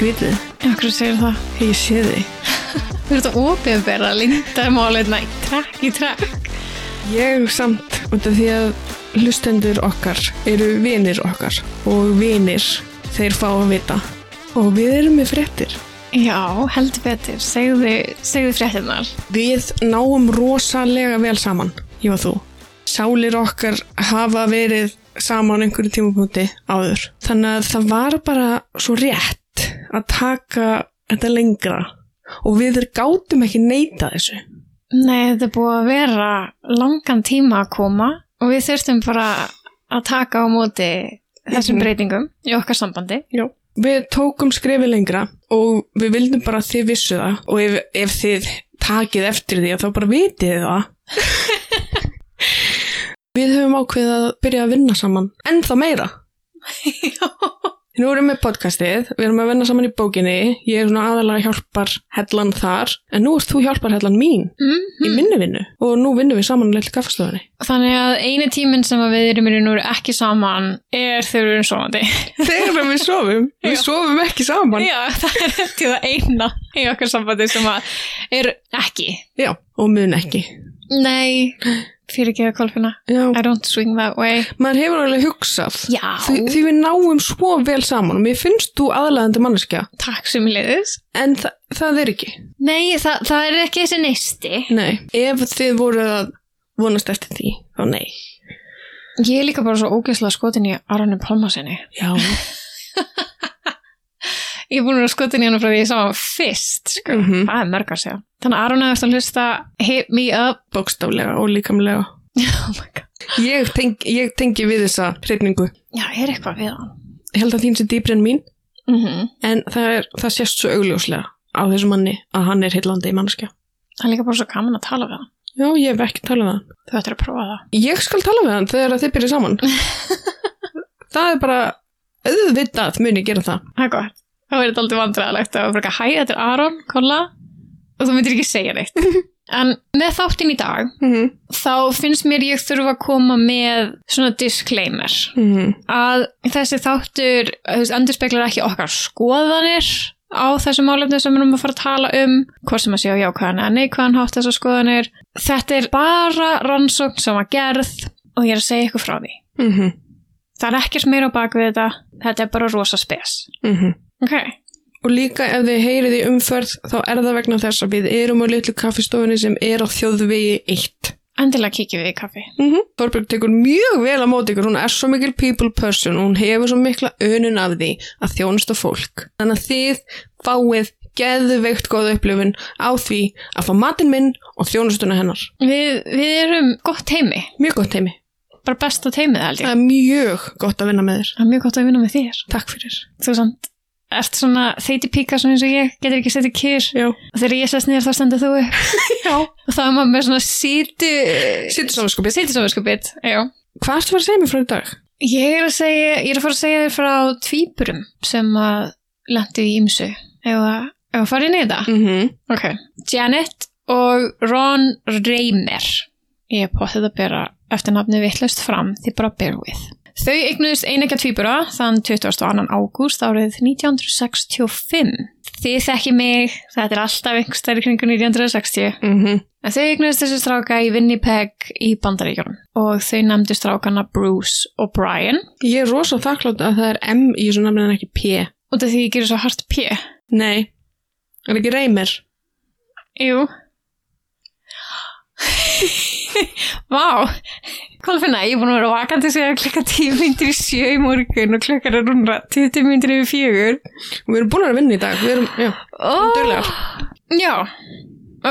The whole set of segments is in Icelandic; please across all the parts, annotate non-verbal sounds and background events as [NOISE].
Skrítið. Akkur segir það. Ég sé þig. [LAUGHS] Þú ert að ofinbera lindamálina í trekk í trekk. Ég samt, út af því að hlustendur okkar eru vinir okkar og vinir þeir fá að vita og við erum með fréttir. Já, heldur betur. Segðu, segðu fréttinnar. Við náum rosalega vel saman, ég og þú. Sálir okkar hafa verið saman einhverju tímapunkti áður. Þannig að það var bara svo rétt að taka þetta lengra og við gátum ekki neyta þessu. Nei, þetta er búið að vera langan tíma að koma og við þurftum bara að taka á móti þessum Mhm. breytingum í okkar sambandi. Já. Við tókum skrifi lengra og við vildum bara að þið vissu það og ef, ef þið takið eftir því þá bara vitið það. [LAUGHS] við höfum ákveðið að byrja að vinna saman ennþá meira. Já. Nú erum við podcastið, við erum að vinna saman í bókinni, ég er svona aðalega hjálpar hellan þar, en nú ert þú hjálpar hellan mín Mm í minni vinnu og nú vinnum við saman leitt kaffastofunni. Þannig að eini tíminn sem við erum í raun og veru ekki saman er þegar við erum sofandi. [LAUGHS] Þegar við sofum, við sofum ekki saman. Já, [LAUGHS] það er eftir það eina í okkar sambandi sem er ekki. Já, og mun ekki. Nei, fyrir ekki að kolfina. I don't swing that way. maður hefur alveg hugsað. Því, því við náum svo vel saman og mér finnst þú aðlæðandi manneskja Takk sem liðis. en þa það er ekki. Nei, það, það er ekki þessi neisti. Nei, ef þið voruð að vonast eftir því, þá nei. Ég er líka bara svo ógeðslega skotin í Aronu Pálmasinni. Já, [LAUGHS] Ég er búin að skotin í hann frá því ég sá hann fyrst, sko. Mhm. Það er mörg að segja. Þannig að Aron hefði að hlusta Hit Me Up. bókstaflega og líkamlega. [LAUGHS] oh. Ég, teng, ég tengi við þessa hreyfningu. Já, er eitthvað við hann. Ég held að þín sé dýpri en mín, Mm en það, er, það sést svo augljóslega á þessu manni að hann er heillandi manneskja. Það er líka bara svo gaman að tala við hann. Já, ég hef ekki talað við hann. Þú ættir að prófa það. Ég skal tala við hann þegar þið byrja saman. [LAUGHS] það er bara auðvitað muni gera það. Það er gott. Þá er þetta aldrei vandræðalegt að vera hæ, þetta er Aron, kolla. Og þú myndir ekki segja neitt. [LAUGHS] En með þáttinn í dag Mm -hmm. þá finnst mér ég þurfa að koma með svona disclaimer. Mm að þessi þáttur endurspeglar ekki okkar skoðanir á þessu málefni sem við erum að fara að tala um hvort sem að sé á jákvæðan eða neikvæðan hátt þessar skoðanir. Þetta er bara rannsókn sem var gerð og ég er að segja ykkur frá því. -hmm. það er ekkert meira á bak við þetta. Þetta er bara rosa spes. Mm ok, Og líka ef þið heyrið í umferð þá er það vegna þess að við erum á litlu kaffistofunni sem er á þjóðvegi 1. endilega kíkjum við í kaffi Mm -hmm. Þorbjörg tekur mjög vel á móti ykkur, hún er svo mikil people person og hún hefur svo mikla önun af því að þjónusta fólk. Þannig að þið fáið geðveikt góða upplifun á því að fá matinn minn og þjónustuna hennar. við, við erum gott heimi Mjög gott heimi. bara besta teimið held ég Það er mjög gott að vinna með þér. það er mjög gott að vinna með þér Takk fyrir. þú samt ert svona þeiti píka svona eins og ég getur ekki setið kýr og þegar ég sest niður þá stendur þú [LAUGHS] og þá er maður með svona samanskupið. síti samanskupið já Hvað ertu að fara að segja mér frá í dag? Ég er að segja, ég er að fara að segja þér frá tvíburum sem að lendi í að fara inn í þetta. Mm -hmm. Ok. Janet og Ron Raymer. Ég er potið að bera eftir nafni vittlust fram því bara bear with. Þau eignuðist einekja tvíbura þann 22. ágúst árið 1965. Þið þekki mig, þetta er alltaf einhverstæri kringu 1960. Mm -hmm. En þau eignuðist þessi stráka í Winnipeg í Bandaríkjunum og þau nefndu strákana Bruce og Brian Ég er rosa þakklátt að það er M í þessu nafni en ekki P. út af því ég gerir svo hart P. Nei. Er ekki Reymir? Jú. Vá, Kolfinna, ég er búin að vera vakandi sér klukka 10 myndir í sjö í morgun og klukkar er rúnra 20 myndir yfir fjögur. Við erum búin að vinna í dag. Við erum, já. Oh. Duglegar. Já,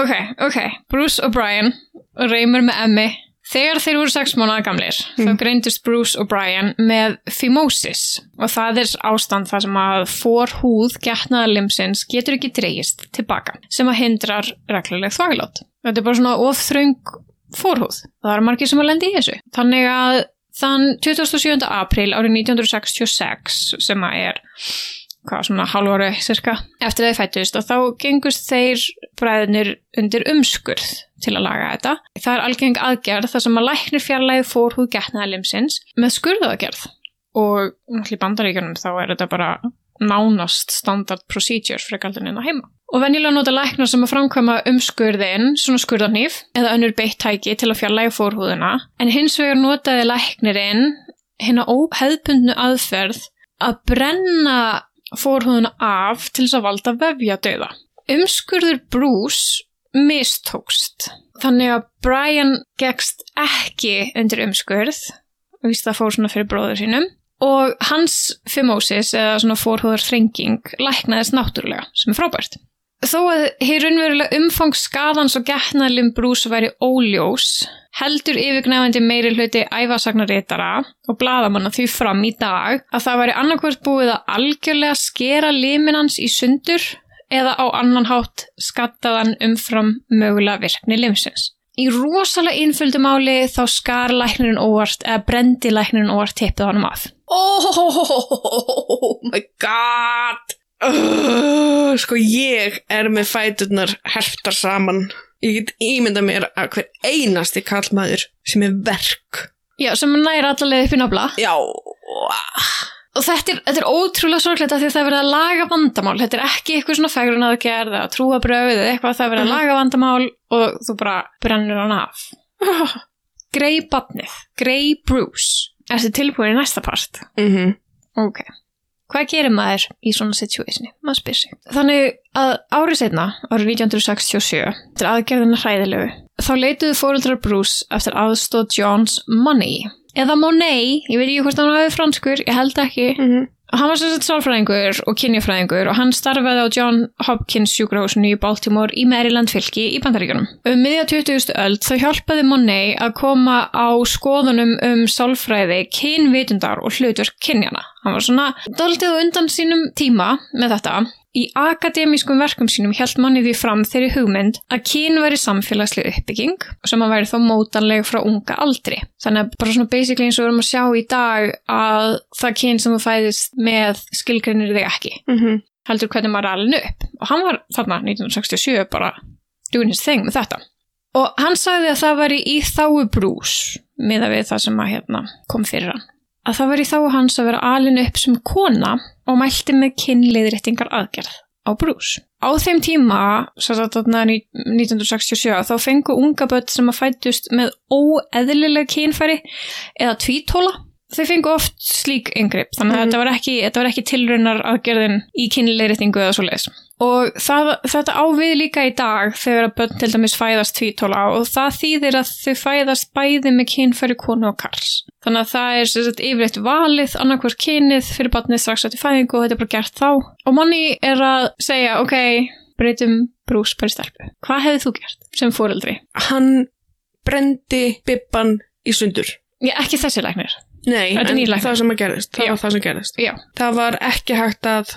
ok, ok. Bruce og Brian og Reymur með Emmy. Þegar þeir voru sex mánuða gamlir, þá greindust Bruce og Brian með phimosis og það er ástand þar sem að forhúð getnaðalimsins getur ekki dreigist tilbaka sem að hindrar regluleg þvaglót. Þetta er bara svona ofþröng forhúð. Það er margir sem að lendi í þessu. Þannig að þann 27. april árið 1966 sem að er hvað svona hálfári cirka eftir að þið fættust og þá gengust þeir bræðinir undir umskurð til að laga þetta. Það er algeng aðgerð þar sem að læknir fjarlægi fórhúð getnaðalimsins með skurðaðgerð og náttúrulega í bandaríkjunum þá er þetta bara nánast standard procedure frekar en inn á heima. Og venjulega nota læknar sem að framkvæma umskurðin, svona skurðarnýf, eða önnur beitt tæki til að fjarlæga fórhúðuna, en hins vegar notaði læknirinn hérna óheðbundnu aðferð að brenna fórhúðuna af til þess að valda vefja döða. Umskurður Bruce mistókst. Þannig að Brian gegst ekki undir umskurð, og víst það fór svona fyrir bróður sínum, og hans phimosis eða svona fórhúðar þrenging læknaðist náttúrulega, sem er frábært. Þó að hér raunverulega umfang skadans og getnaðlim brús væri óljós, heldur yfirgnefandi meiri hluti æfasagnaritara og bladamanna því fram í dag að það væri annarkvært búið að algjörlega skera liminans í sundur eða á annan hátt skattaðan umfram mögulega virkni limsins. Í rosalega innföldu máli þá skar læknirinn óvart eða brendi læknirinn óvart tippið honum að. Oh my god uh, Sko ég er með fæturnar herftar saman Ég get ímynda mér að hver einasti kallmaður sem er verk Já, sem næri allavega upp í nafla. Já Og þetta er, þetta er ótrúlega sorglegt af því að það er verið að laga vandamál. Þetta er ekki eitthvað svona fægrun að gerða eða trúa bröð eða eitthvað það er verið að Mhm. laga vandamál og þú bara brennur hann af. [LAUGHS] Grey badnið, Grey Bruce. Ertu tilbúin í næsta part? mm -hmm. Ok. Hvað gerir maður í svona situationi? Maður spyr sig. Þannig að árið setna, árið 1967, til aðgerðina hræðilegu, þá leituðu fóreldrar Bruce eftir aðstóð Johns Money. Eða Monet, ég veit ekki hvort hann hafi franskur, ég held ekki. Mm Hann var sagt sálfræðingur og kynjafræðingur og hann starfaði á John Hopkins sjúkrahúsinu í Baltimore í Maryland fylki í Bandaríkjunum. Um miðja 20. öld þá hjálpaði Monet að koma á skoðunum um sálfræði, kynvitundar og hlutverk kynjana. Hann var svona daldið undan sínum tíma með þetta. Í akademískum verkum sínum held manni því fram þeirri hugmynd að kyn væri samfélagsleg uppbygging sem að væri þá mótanleg frá unga aldri. Þannig að bara svona basically eins og við erum að sjá í dag að það kyn sem þú fæðist með skilgreinir þig ekki. -hmm. Heldur hvernig maður er alveg upp. Og hann var þarna 1967 bara doing his thing með þetta. Og hann sagði að það væri í þáu brús miða við það sem að hérna kom fyrir hann. Að það væri í þáu hans að vera alin upp sem kona og mælti með kynleiðréttingar aðgerð á brús. Á þeim tíma, svo að þarna 1967, þá fengu unga börn sem að fættust með óeðlilega kynfæri eða tvítóla. Þau fengu oft slík yngripp, þannig að Mhm. þetta var ekki, ekki tilraunar aðgerðin í kynleiðréttingu eða svo leiðis. Og það, þetta ávið líka í dag þegar að börn til dæmis fæðast tvítóla og það þýðir að þau fæðast bæði með kynfæri konu og karls. Þannig að það er sagt, yfirleitt valið annarkvort kynið fyrir barnið strax eftir fæðingu og þetta er bara gert þá. Og manni er að segja, ok, breytum brús í stelpu. Hvað hefði þú gert sem fóreldri? Hann brendi bibban í sundur Já, ekki þessi læknir. Nei, en það sem að gerist Það Já. var það sem gerist Já, Það var ekki hægt að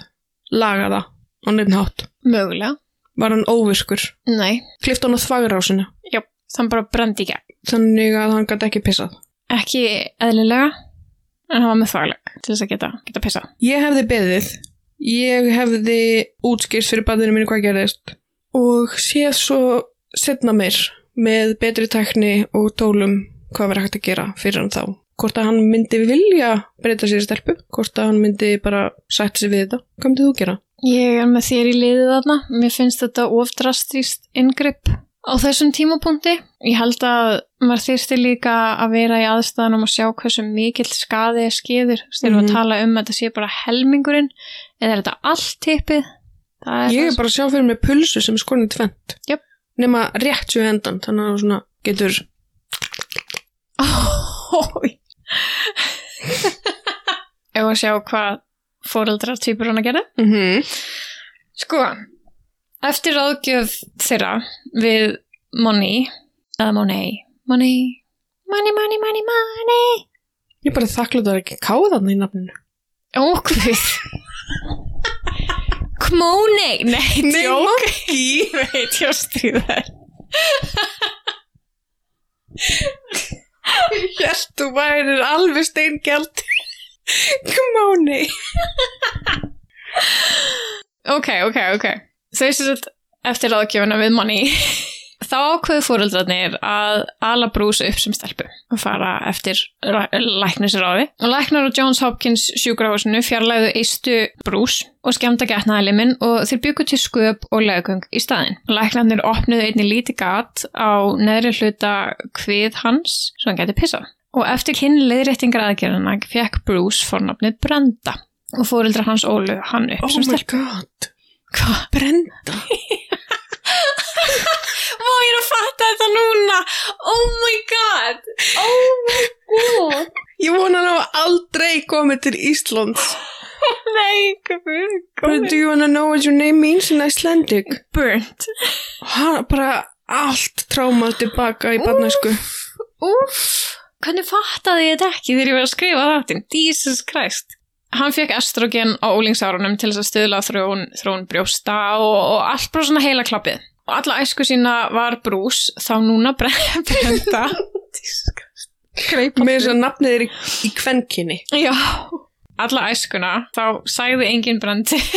laga það á neitt hátt. Mögulega. Var hann óviskur Nei, Klift hann á þvagrásina? Já, þann bara brendi gegn. Þannig að hann gæti ekki pissað. Ekki eðlilega, en hann var með þvægleg til þess að geta, geta pissa. Ég hefði beðið. Ég hefði útskýrt fyrir bandinu mínu hvað gerðist. Og séð svo setna meir Með betri tekni og tólum Hvað verið hægt að gera fyrir hann þá. Hvort að hann myndi vilja breyta sér stelpu Hvort að hann myndi bara sætta sig við þetta. Hvað myndið þú gera? Ég er með þér í liðið þarna. Mér finnst þetta ofdrastríst ingripp á þessum tímapunkti. Ég held að maður þyrsti líka að vera í aðstæðanum og sjá hversu mikill skaði er skeður. Þegar við Mhm. að tala um að þetta sé bara helmingurinn eða er þetta allt tippið? Það Ég er það bara að sjá fyrir mig pulsu sem er skorin tvent Jöp. Nema rétt svo endan Þannig að þú svona getur Ói. [LAUGHS] Ef að sjá hvað fóreldrar týpur hann að gera? mm -hmm. Sko, eftir ráðgjöf þeirra við Money, eða Monet, Money, Money, Money, Money, Money, Ég bara þakklátt að það er ekki káð þarna í nafninu ókvið. Kmónei, nei, ég að stríða þær. Ég held þú værir alveg steingjald Kmáni Ok, ok, ok. Þau sem sagt eftir ráðgjöfuna við Money, Þá ákveðu fóreldrarnir að ala Bruce upp sem stelpu og fara eftir læknisráði. Og læknar á Johns Hopkins sjúkrahúsinu fjarlæðu eistu Bruce og skemmta getnaðaliminn og þeir byggu til sköp og leðgöng í staðin. Læknarnir opnuðu einni líti gat á neðri hluta hvið hans svo hann geti pissað. Og eftir hinn leiðréttingar aðgerðana fekk Bruce fornafnið Brenda og fóreldrar hans ólu hann upp Oh sem my stelpu. god. Hvað? Brenda. [LAUGHS] Má ég er að fatta þetta núna? Oh my god! Oh my god! [LAUGHS] Ég vona hann hafa aldrei komið til Íslands. [LAUGHS] Nei, hvað But do you wanna know what your name means in Icelandic? Burnt. Bara allt trámað tilbaka í barnæsku. Úff. Hvernig fattaði ég þetta ekki þegar ég var að skrifa þáttinn? Jesus Christ. Hann fekk estrogen á ólingsárunum til þess að stuðla á þróun, þróun brjósta og, og allt bara svona heila klappið. Og alla æsku sína var brús, þá núna bre- [LAUGHS] brenda. Með þess að nafnið er í, í kvenkinni. Já, alla æskuna, þá sagði engin brendi. [LAUGHS]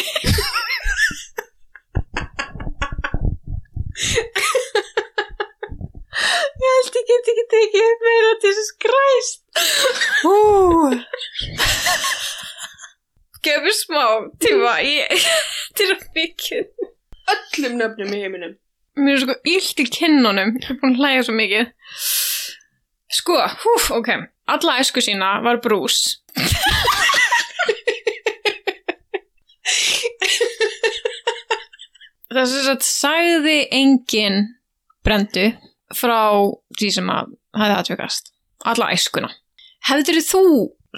Ég held ég get ekki tekið upp meira til þess skræst. Gefur smá tíma ég [LAUGHS] til að mikið. Öllum nöfnum í heiminum. Mér er sko illt í kinnunum, ég er búin að hlæja svo mikið. Sko, húf, ok, alla æsku sína var brús. [LAUGHS] Þess að sagði engin brendu frá því sem að hefði aðtökast. Alla æskuna. Hefður þú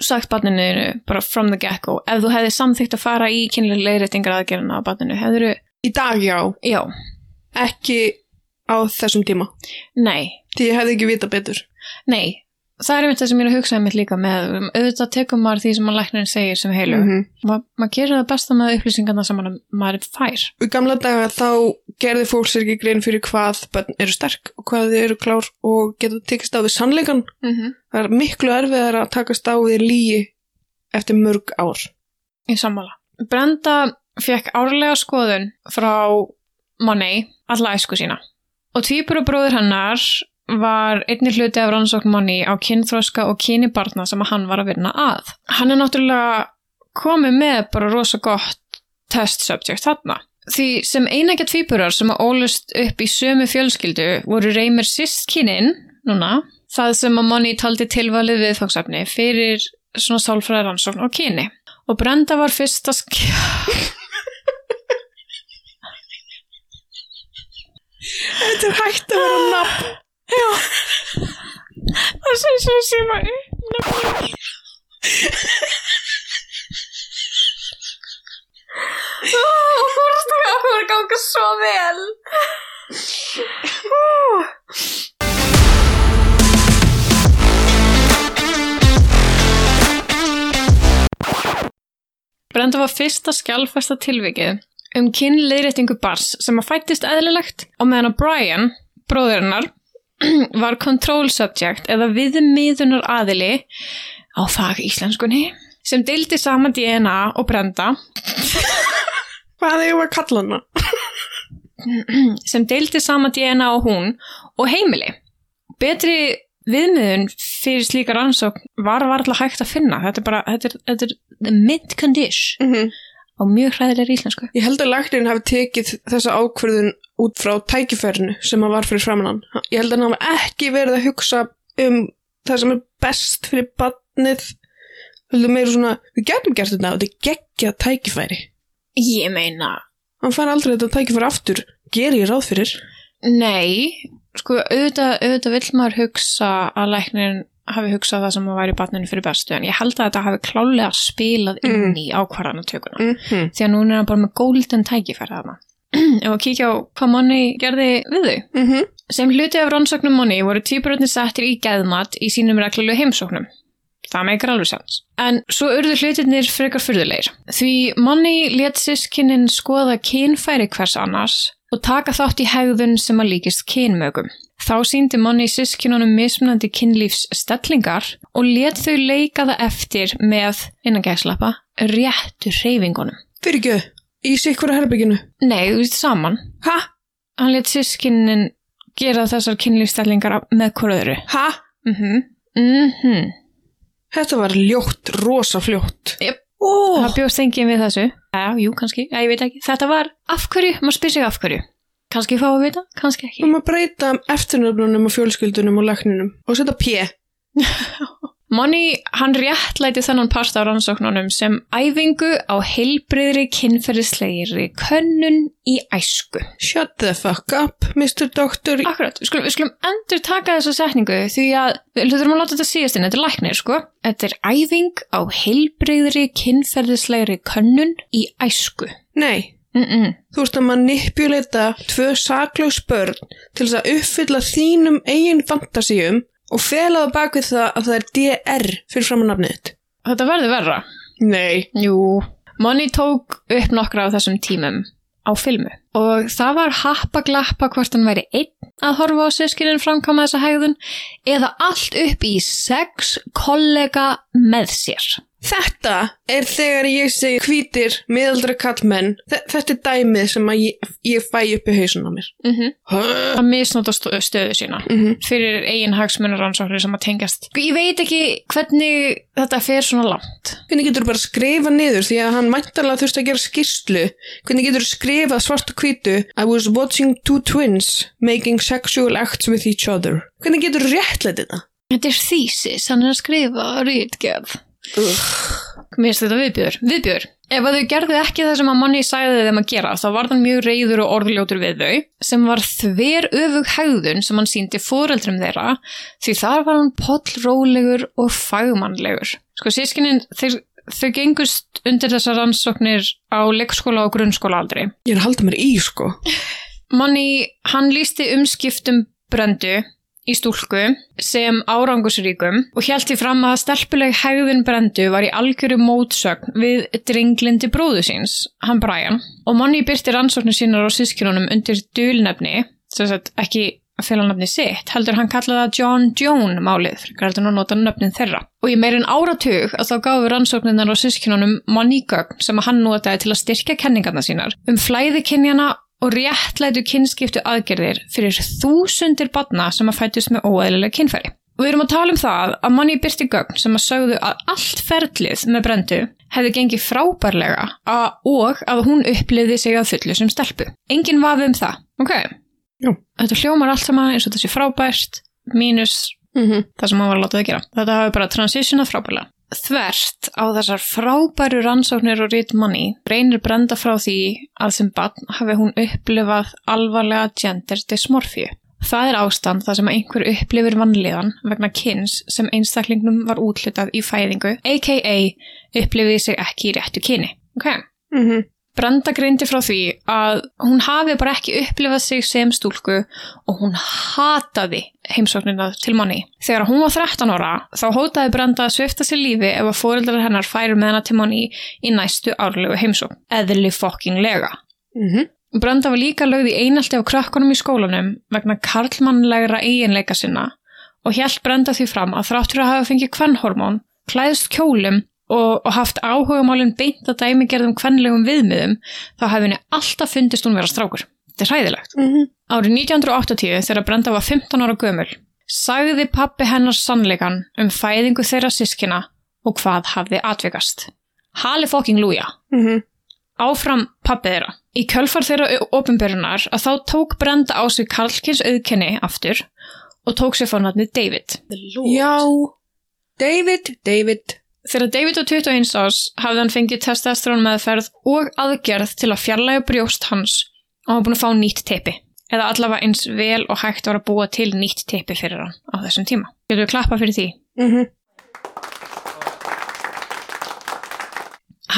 sagt barninu bara from the get-go ef þú hefði samþýtt að fara í kynlega leiðréttingar aðgerðina á barninu? Hefður Í dag já, já, ekki á þessum tíma. nei, Því ég hefði ekki vita betur. Nei, það er einmitt það sem ég er að hugsa einmitt líka með, um, auðvitað tekum maður því sem að læknirinn segir sem heilu. Mhm. Ma, maður gerir það besta með upplýsingarna sem maður, maður fær. Í gamla daga þá gerði fólk sér ekki grein fyrir hvað eru sterk og hvað þið eru klár og geta tekist á við sannleikan. Mm -hmm. Það er miklu erfiðar að takast á við lígi eftir mörg ár. Í sammála. Brenda fekk árlega skoðun frá Money alla æsku sína. Og tvíbura bróður hennar var einnig hluti af rannsókn Money á kynþróska og kyni barna sem hann var að vinna að. Hann er náttúrulega komið með bara rosa gott test subject þarna. Því sem einægja tvíburar sem að ólust upp í sömu fjölskyldu voru reymir systkinin, núna, það sem að Money taldi tilvalið viðfangsefni fyrir svona sálfræði rannsókn og kyni. Og Brenda var fyrsta sk... Þetta er hægt að vera nafn. Það sé svo sé maður Þú fórst að það að ganga svo vel. Brenda var fyrsta skjálfesta tilvikið um kynleiðréttingu bars sem að fættist eðlilegt og meðan að Brian, bróðurinnar, [CLEARS THROAT] var control subject eða viðmiðunar aðili á fag íslenskunni sem deildi saman DNA og Brenda [LAUGHS] Hvað eigum við að kalla hana? [CLEARS THROAT] sem deildi saman DNA og hún og heimili. Betri viðmiðun fyrir slíka rannsókn var varla hægt að finna. Þetta er bara, þetta er, þetta er the mint condition Mm -hmm. Á mjög hræðilegri íslensku. Ég held að læknirinn hafi tekið þessa ákvörðun út frá tækifærinu sem að var fyrir framann. Ég held að hann hafi ekki verið að hugsa um það sem er best fyrir barnið. Heldur meira svona, við getum gert þetta og þetta er geggja tækifæri. Ég meina, Hann fær aldrei þetta tækifæri aftur, ger ég ráð fyrir. nei, sko auðvitað, auðvitað vill maður hugsa að læknirinn hafi hugsað það sem að væri barninu fyrir bestu en ég held að þetta hafi klálega spilað inn í ákvarðanatökuna. Mm -hmm. því að núna er hann bara með golden tækifæri þarna. [CLEARS THROAT] Ef að kíkja á hvað Money gerði við þau. Mm Sem hluti af rannsóknum Money voru týpuröndin settir í geðmat í sínum reglulegu heimsóknum. Það meikar alveg sens. En svo urðu hlutirnir frekar fyrðulegir. Því Money let sískinin skoða kynfæri hvers annars og taka þátt í hegðun sem að líkist kynmögum. Þá síndi Money sískinunum mismunandi kynlífsstellingar og let þau leika það eftir með, innan gæslappa, réttu reyfingunum. Fyrir ekki, í sikvara herbygginu. Nei, þú veist saman. Ha? Hann let sískinin gera þessar kynlífstellingar með hverju öðru. Ha? Mhm. Mhm. Þetta var ljótt, rosa fljótt. Jep. Ó, Það bjóst enginn við þessu. Já, jú, kannski. Já, ég veit ekki. Þetta var af hverju, maður spyr sig af Kannski fá að vita, kannski ekki. við maður breyta eftirnöfnunum og fjölskyldunum og lækninum og setja P. [LAUGHS] Money, hann réttlæti þennan part á rannsóknunum sem æfingu á heilbriðri kynferðislegri könnun í æsku. Shut the fuck up, Mr. Doctor. Akkurat, við skulum, við skulum endur taka þessa setningu því að við þurfum að láta þetta síðast inn, þetta er læknir, sko. Þetta er æfing á heilbriðri kynferðislegri könnun í æsku. Nei, Mm -mm. þú veist að manipulita tvö saklaus börn til þess að uppfylla þínum eigin fantasíum og fela það bak við það að það er DR fyrir framanafnið þitt. Þetta verður verra. Nei. Jú. Money tók upp nokkra af þessum tímum á filmu og það var happa-glappa hvort hann væri einn að horfa á sískinin framkama þessa hegðun eða allt upp í sex kollega með sér. Þetta er þegar ég segi hvítir miðaldra kallmenn. Þe- Þetta er dæmið sem ég, ég fæ upp í hausun á mér. Mm -hmm. Að misnóta stö- stöðu sína Mhm. fyrir eigin hagsmunaransóknir sem að tengjast. Ég veit ekki hvernig þetta fer svona langt. Hvernig getur þú bara skrifa niður því að hann mæntalega þurfti að gera skýrslu? Hvernig getur þú skrifað svart og hvítu I was watching two twins making sexual acts with each other. Hvernig getur þú réttlega þetta? Þetta er þýsis, hann er að skrifa rítgerð. Mér finnst þetta viðbjör. Viðbjör. Ef þau gerðu ekki það sem að manni sæði þeim að gera, þá var hann mjög reyður og orðljótur við þau, sem var þver öfug hegðun sem hann síndi fóreldrum þeirra, því þar var hann pollrólegur og fagmannlegur. Sko, sískinin, þeir, þau gengust undir þessar rannsóknir á leikskóla og grunnskóla aldrei. Ég er að halda mér í, sko. Manni, hann lísti umskiptum brendu í stúlku sem árangusríkum og hjælti fram að stelpuleg hegðun brendu var í algjöru mótsögn við drenglindi bróðu síns, hann Brian. Og Manni byrti rannsóknir sínar á sískinunum undir dulnefni, sem sagt ekki að fela nafni sitt, heldur hann kallaði það John Joan málið, fyrir að nota nöfnin þeirra. Og í meirinn áratug að þá gáfu rannsóknirnar á sískinunum Manni gögn sem hann notaði til að styrkja kenningarna sínar um flæði kynjana og réttlætu kynskiptu aðgerðir fyrir þúsundir badna sem að fætust með óeðlilega kynfæri. Og við erum að tala um það að manni byrti gögn sem að sögðu að allt ferlið með brendu hefði gengið frábærlega að, og að hún uppliði sig að fullu sem stelpu. Engin vafi um það. Ok. Jú. Þetta hljómar allt saman eins og þessi frábært mínus Mm -hmm. það sem hann var að láta það gera. Þetta hafi bara transitionað frábærlega. Þvert á þessar frábæru rannsóknir og rít manni reynir brenda frá því að sem barn hafi hún upplifað alvarlega gender dysmorfíu. Það er ástand þar sem einhver upplifir vannlegan vegna kynns sem einstaklingnum var útlutað í fæðingu, a.k.a. upplifið sig ekki í réttu kyni. Ok. Mm -hmm. Brenda greindi frá því að hún hafi bara ekki upplifað sig sem stúlku og hún hataði heimsóknina til manni. Þegar hún var 13 ára þá hótaði Brenda að svifta sér lífi ef að fóreldrar hennar færi með hennar til manni í næstu árlegu heimsókn. Eðli fokking lega. Mm -hmm. Brenda var líka lögð í einaldi á krökkunum í skólanum vegna karlmannlegra eiginleika sinna og hjælt Brenda því fram að þráttur að hafa fengið kvennhormón, klæðst kjólum og, og haft áhugamálinn beint að dæmigerðum kvennlegum viðmiðum þá hefði henni alltaf fundist hún vera strákur. Þetta er hræðilegt. Mm -hmm. Árið 1980 þegar Brenda var 15 ára gömul sagði pappi hennar sannleikan um fæðingu þeirra sískina og hvað hafði atvikast. Hali fokking lúja. Mm -hmm. Áfram pappi þeirra. Í kjölfar þeirra ofinbörunar að þá tók Brenda á sig Karlkins auðkenni aftur og tók sér fórnatnið David. Já, David, David. Þegar David var 21 ás hafði hann fengið testosterón meðferð og aðgerð til að fjarlæga brjóst hans og hann var búin að fá nýtt teipi. Eða allavega eins vel og hægt var að búa til nýtt teipi fyrir hann á þessum tíma. Getur við klappa fyrir því? Mm -hmm.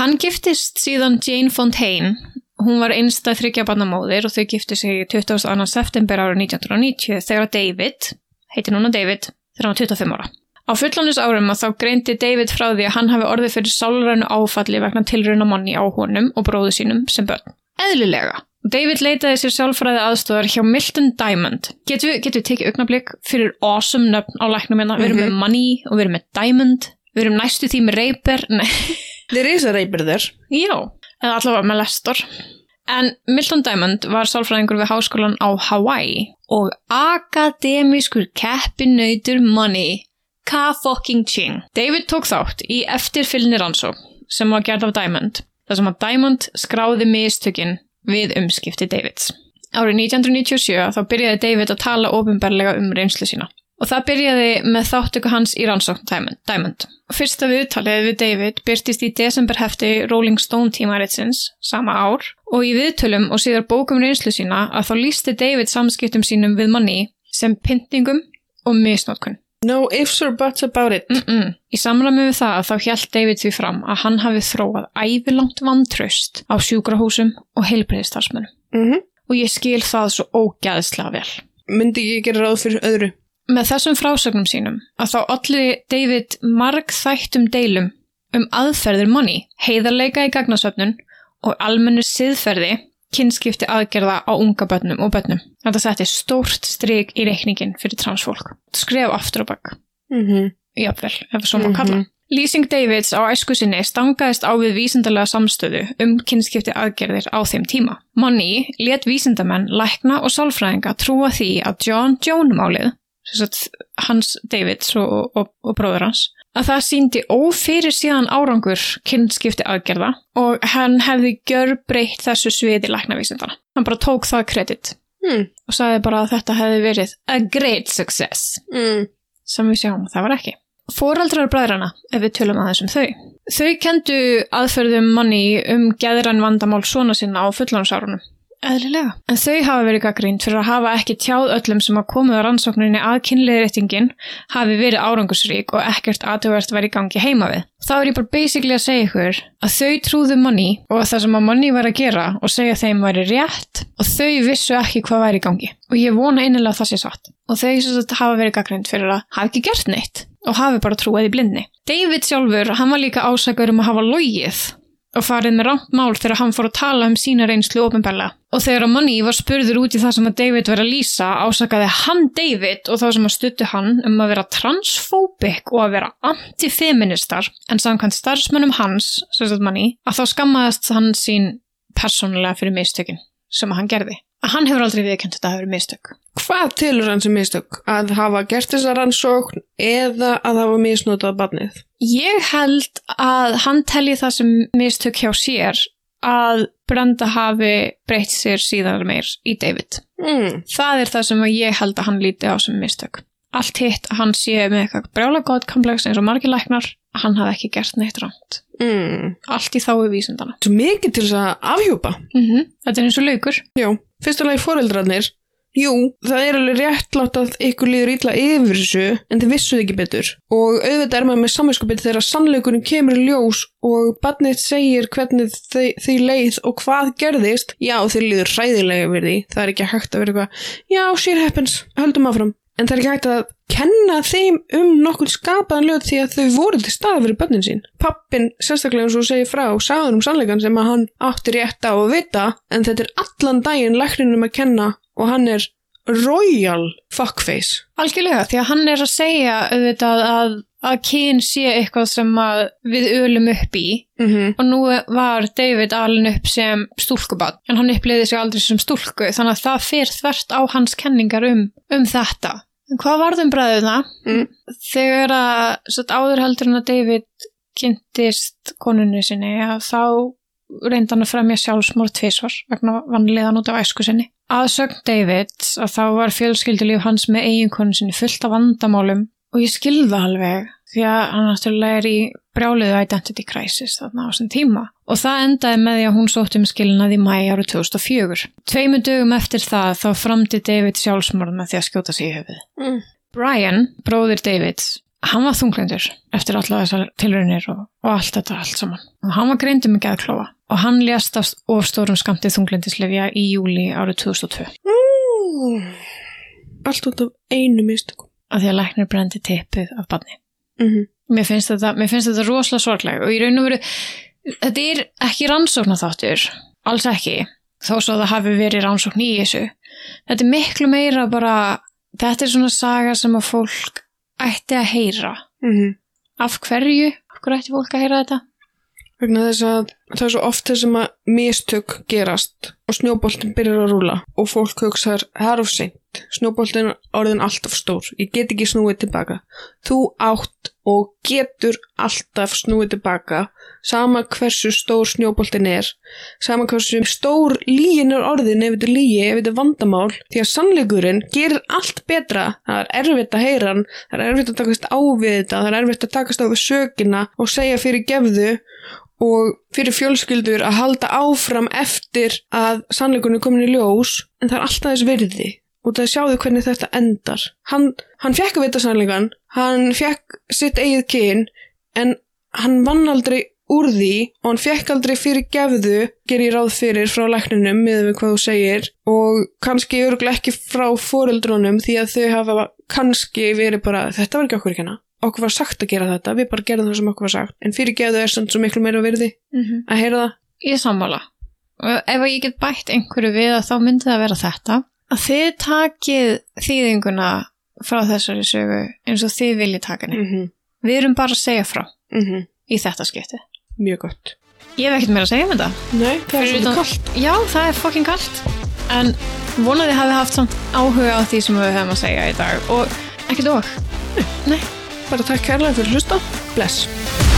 Hann giftist síðan Jane Fontaine. Hún var einstað þryggjabarnamóðir og þau gifti sig 22. september ára 1990 þegar David, heiti núna David, þegar hann var 25 ára. Á fullanus árum að þá greindi David frá því að hann hafi orðið fyrir sálrænu áfalli vegna tilrauna manni á honum og bróðu sínum sem börn. Eðlilega. David leitaði sér sjálfræði aðstofar hjá Milton Diamond. Getur við, getur við tekið augnablík fyrir awesome nöfn á læknum hérna? Við erum með Money og við erum með Diamond. Við erum næstu því með Raper. Nei. There is a raper there. Já, eða allavega með Lestor. En Milton Diamond var sálfræðingur við háskólan á Hawaii og akademískur keppinautur money. Ka fucking ching. David tók þátt í eftirfylgni rannsó sem var gerð af Diamond. Það sem að Diamond skráði mistökin við umskipti Davids. Árið 1997 þá byrjaði David að tala ofinberlega um reynslu sína. Og það byrjaði með þáttöku hans í rannsókn Diamond. Fyrsta viðtalið við David byrtist í desemberhefti Rolling Stone tímaritsins sama ár og í viðtölum og síðar bókum reynslu sína að þá lísti David samskiptum sínum við manni sem pyntingum og misnótkun. No ifs or buts about it. Mm -mm. Í samræmi við það þá hjælt David því fram að hann hafi þróað ævilangt vantraust á sjúkrahúsum og heilbreyðistarsmennum. Mm Og ég skil það svo ógæðslega vel. Myndi ég gera ráð fyrir öðru? Með þessum frásögnum sínum að þá allir David marg þættum deilum um aðferðir manni, heiðarleika í gagnasöfnun og almennu siðferði kynskipti aðgerða á unga börnum og börnum. Þetta setti stórt stryk í reikningin fyrir transfólk. Skref aftur og bakk. Mm -hmm. Jafnvel, ef svo má kalla. Mhm. Lýsing Davids á æsku sinni stangaðist á við vísindalega samstöðu um kynskipti aðgerðir á þeim tíma. Money let vísindamenn, lækna og sálfræðinga trúa því að John Joan-málið, sem sagt hans Davids og, og, og bróður hans, að það síndi ófyrir síðan árangur kynskipti aðgerða og hann hefði gjör breytt þessu sviði læknavísindana. Hann bara tók það kredit Mm. og sagði bara að þetta hefði verið a great success Mm. sem við sjáum að það var ekki. Fóraldrar bræðrana, ef við tölum aðeins um þau. Þau kendu aðferðum manni um geðran vandamál svona sinna á fullansárunum. Eðlilega. En þau hafa verið gaggrínt fyrir að hafa ekki tjáð öllum sem að komið á rannsókninni að kynleiðréttingin hafi verið árangursrík og ekkert aðtöfvert væri í gangi heima við. Þá er ég bara basically að segja ykkur að þau trúðu manni og það sem að manni var að gera og segja þeim væri rétt og þau vissu ekki hvað væri í gangi. Og ég vona einilega að það sé satt. Og þau sem sagt hafa verið gaggrínt fyrir að hafa ekki gert neitt og hafi bara trúið í blindni. David sjálfur, hann var líka ásakaður um að hafa logið og farið með rámt mál þegar hann fór að tala um sína reynslu ofinbella. Og þegar að Money var spurður út í það sem að David var að lýsa, ásakaði hann David og þá sem að stuttu hann um að vera transfóbik og að vera antifeministar, en samkvæmt starfsmönnum hans, sagt Money, að þá skammaðist hann sín persónulega fyrir mistökin sem hann gerði. Hann hefur aldrei viðkjönd þetta að hafa verið mistök. Hvað tilur hann sem mistök? Að hafa gert þessa rannsókn eða að hafa misnotað barnið? Ég held að hann telji það sem mistök hjá sér að Brenda hafi breytt sér síðan meir í David. Mm. Það er það sem ég held að hann líti á sem mistök. Allt hitt að hann sé með eitthvað brjála gott komplex eins og margir læknar, að hann hafi ekki gert neitt rámt. Mm. Allt í þáu vísindana. Svo mikið til þess að afhjúpa. Mm Þetta er eins og laukur. Já, fyrsta lagi foreldrarnir. Jú, það er alveg réttlátt að ykkur líður illa yfir þessu en þið vissuð ekki betur. Og auðvitað er maður með samvinskupið þegar sannleikurinn kemur í ljós og barnið segir hvernig þau, þau leið og hvað gerðist. Já, þið líður hræðilega yfir því. Það er ekki hægt að vera eitthvað, já, shit happens, höldum áfram. En það er ekki hægt að kenna þeim um nokkur skapaðan lög því að þau voru til staða fyrir börnin sín. Pappin, sérstaklega eins og segir frá, sagði um sannleikan sem að hann átti rétt á að vita, en þetta er allan daginn lækninum að kenna og hann er royal fuckface. Algjörlega, því að hann er að segja auðvitað að, að kyn sé eitthvað sem við ölum upp í Mm -hmm. og nú var David alin upp sem stúlkubann en hann uppliði sig aldrei sem stúlku þannig að það fer þvert á hans kenningar um, um þetta. Hvað varðum bræðuna? Mm. Þegar að áður heldur en að David kynntist konunni sinni að þá reyndi hann að fremja sjálfsmór tvísvar vegna vanliðan út af æsku sinni. Aðsögn David að þá var fjölskyldulíf hans með eiginkonu sinni fullt af vandamálum og ég skilða alveg því að hann náttúrulega er í brjáliðu identity crisis þarna á þessum tíma og það endaði með því að hún sótt um skilnað í mæ árið 2004. Tveimu dögum eftir það þá framdi David sjálfsmorð með því að skjóta sig í höfuð. Mm. Brian, bróðir Davids, hann var þunglindur eftir alla þessar tilraunir og, og allt þetta allt saman. Og hann var greindur með geðklófa og hann lést af of stórum skamtið þunglindislefja í júli árið 2002 Mm. Allt út af einu mistökum. af því að læknir brendi tippið af barni. Mm -hmm. Mér finnst þetta, mér finnst þetta rosalega sorgleg og í raun og veru, þetta er ekki rannsókn þáttur, alls ekki, þó svo það hafi verið rannsókn í þessu. Þetta er miklu meira bara, þetta er svona saga sem að fólk ætti að heyra. Mm -hmm. Af hverju? Af hverju ætti fólk að heyra þetta? Vegna þess að það er svo oft þessum að mistök gerast og snjóboltin byrjar að rúla og fólk hugsaður, það er of seint snjóboltin orðin alltaf stór ég get ekki snúið tilbaka þú átt og getur alltaf snúið tilbaka sama hversu stór snjóboltin er sama hversu stór lígin er orðin ef þetta er lígi, ef þetta er vandamál því að sannleikurinn gerir allt betra. Það er erfitt að heyra hann það er erfitt að takast á við þetta það er erfitt að takast á við sökina og segja fyrir gefðu og fyrir fjölskyldur að halda áfram eftir að sannleikunni er komin í ljós en það er alltaf þess virði. Og það sjáðu hvernig þetta endar. Hann, hann fekk að vita sannleikan hann fekk sitt eigið kyn en hann vann aldrei úr því og hann fekk aldrei fyrir gefðu ger ég ráð fyrir frá lækninum með við hvað þú segir og kannski örgulega ekki frá foreldrónum því að þau hafa kannski verið bara þetta var ekki okkur ekki hana okkur var sagt að gera þetta, við bara gerðum það sem okkur var sagt en fyrir gefðu er samt svo miklu meira virði mm -hmm. að heyra það Ég sammála. Ef ég get bætt einhverju við að þá myndi það vera þetta. Að þið takið þýðinguna frá þessari sögu eins og þið viljið taka henni. mm -hmm. Við erum bara að segja frá Mm í þetta skipti. mjög gott Ég hef ekkert meira að segja um þetta. Nei, það er svolítið kallt Já, það er fucking kallt. En vonaði hafi haft samt áhuga á því sem við höfum að segja í dag. Og ekkert og. Nei. bara takk kærlega fyrir að hlusta, bless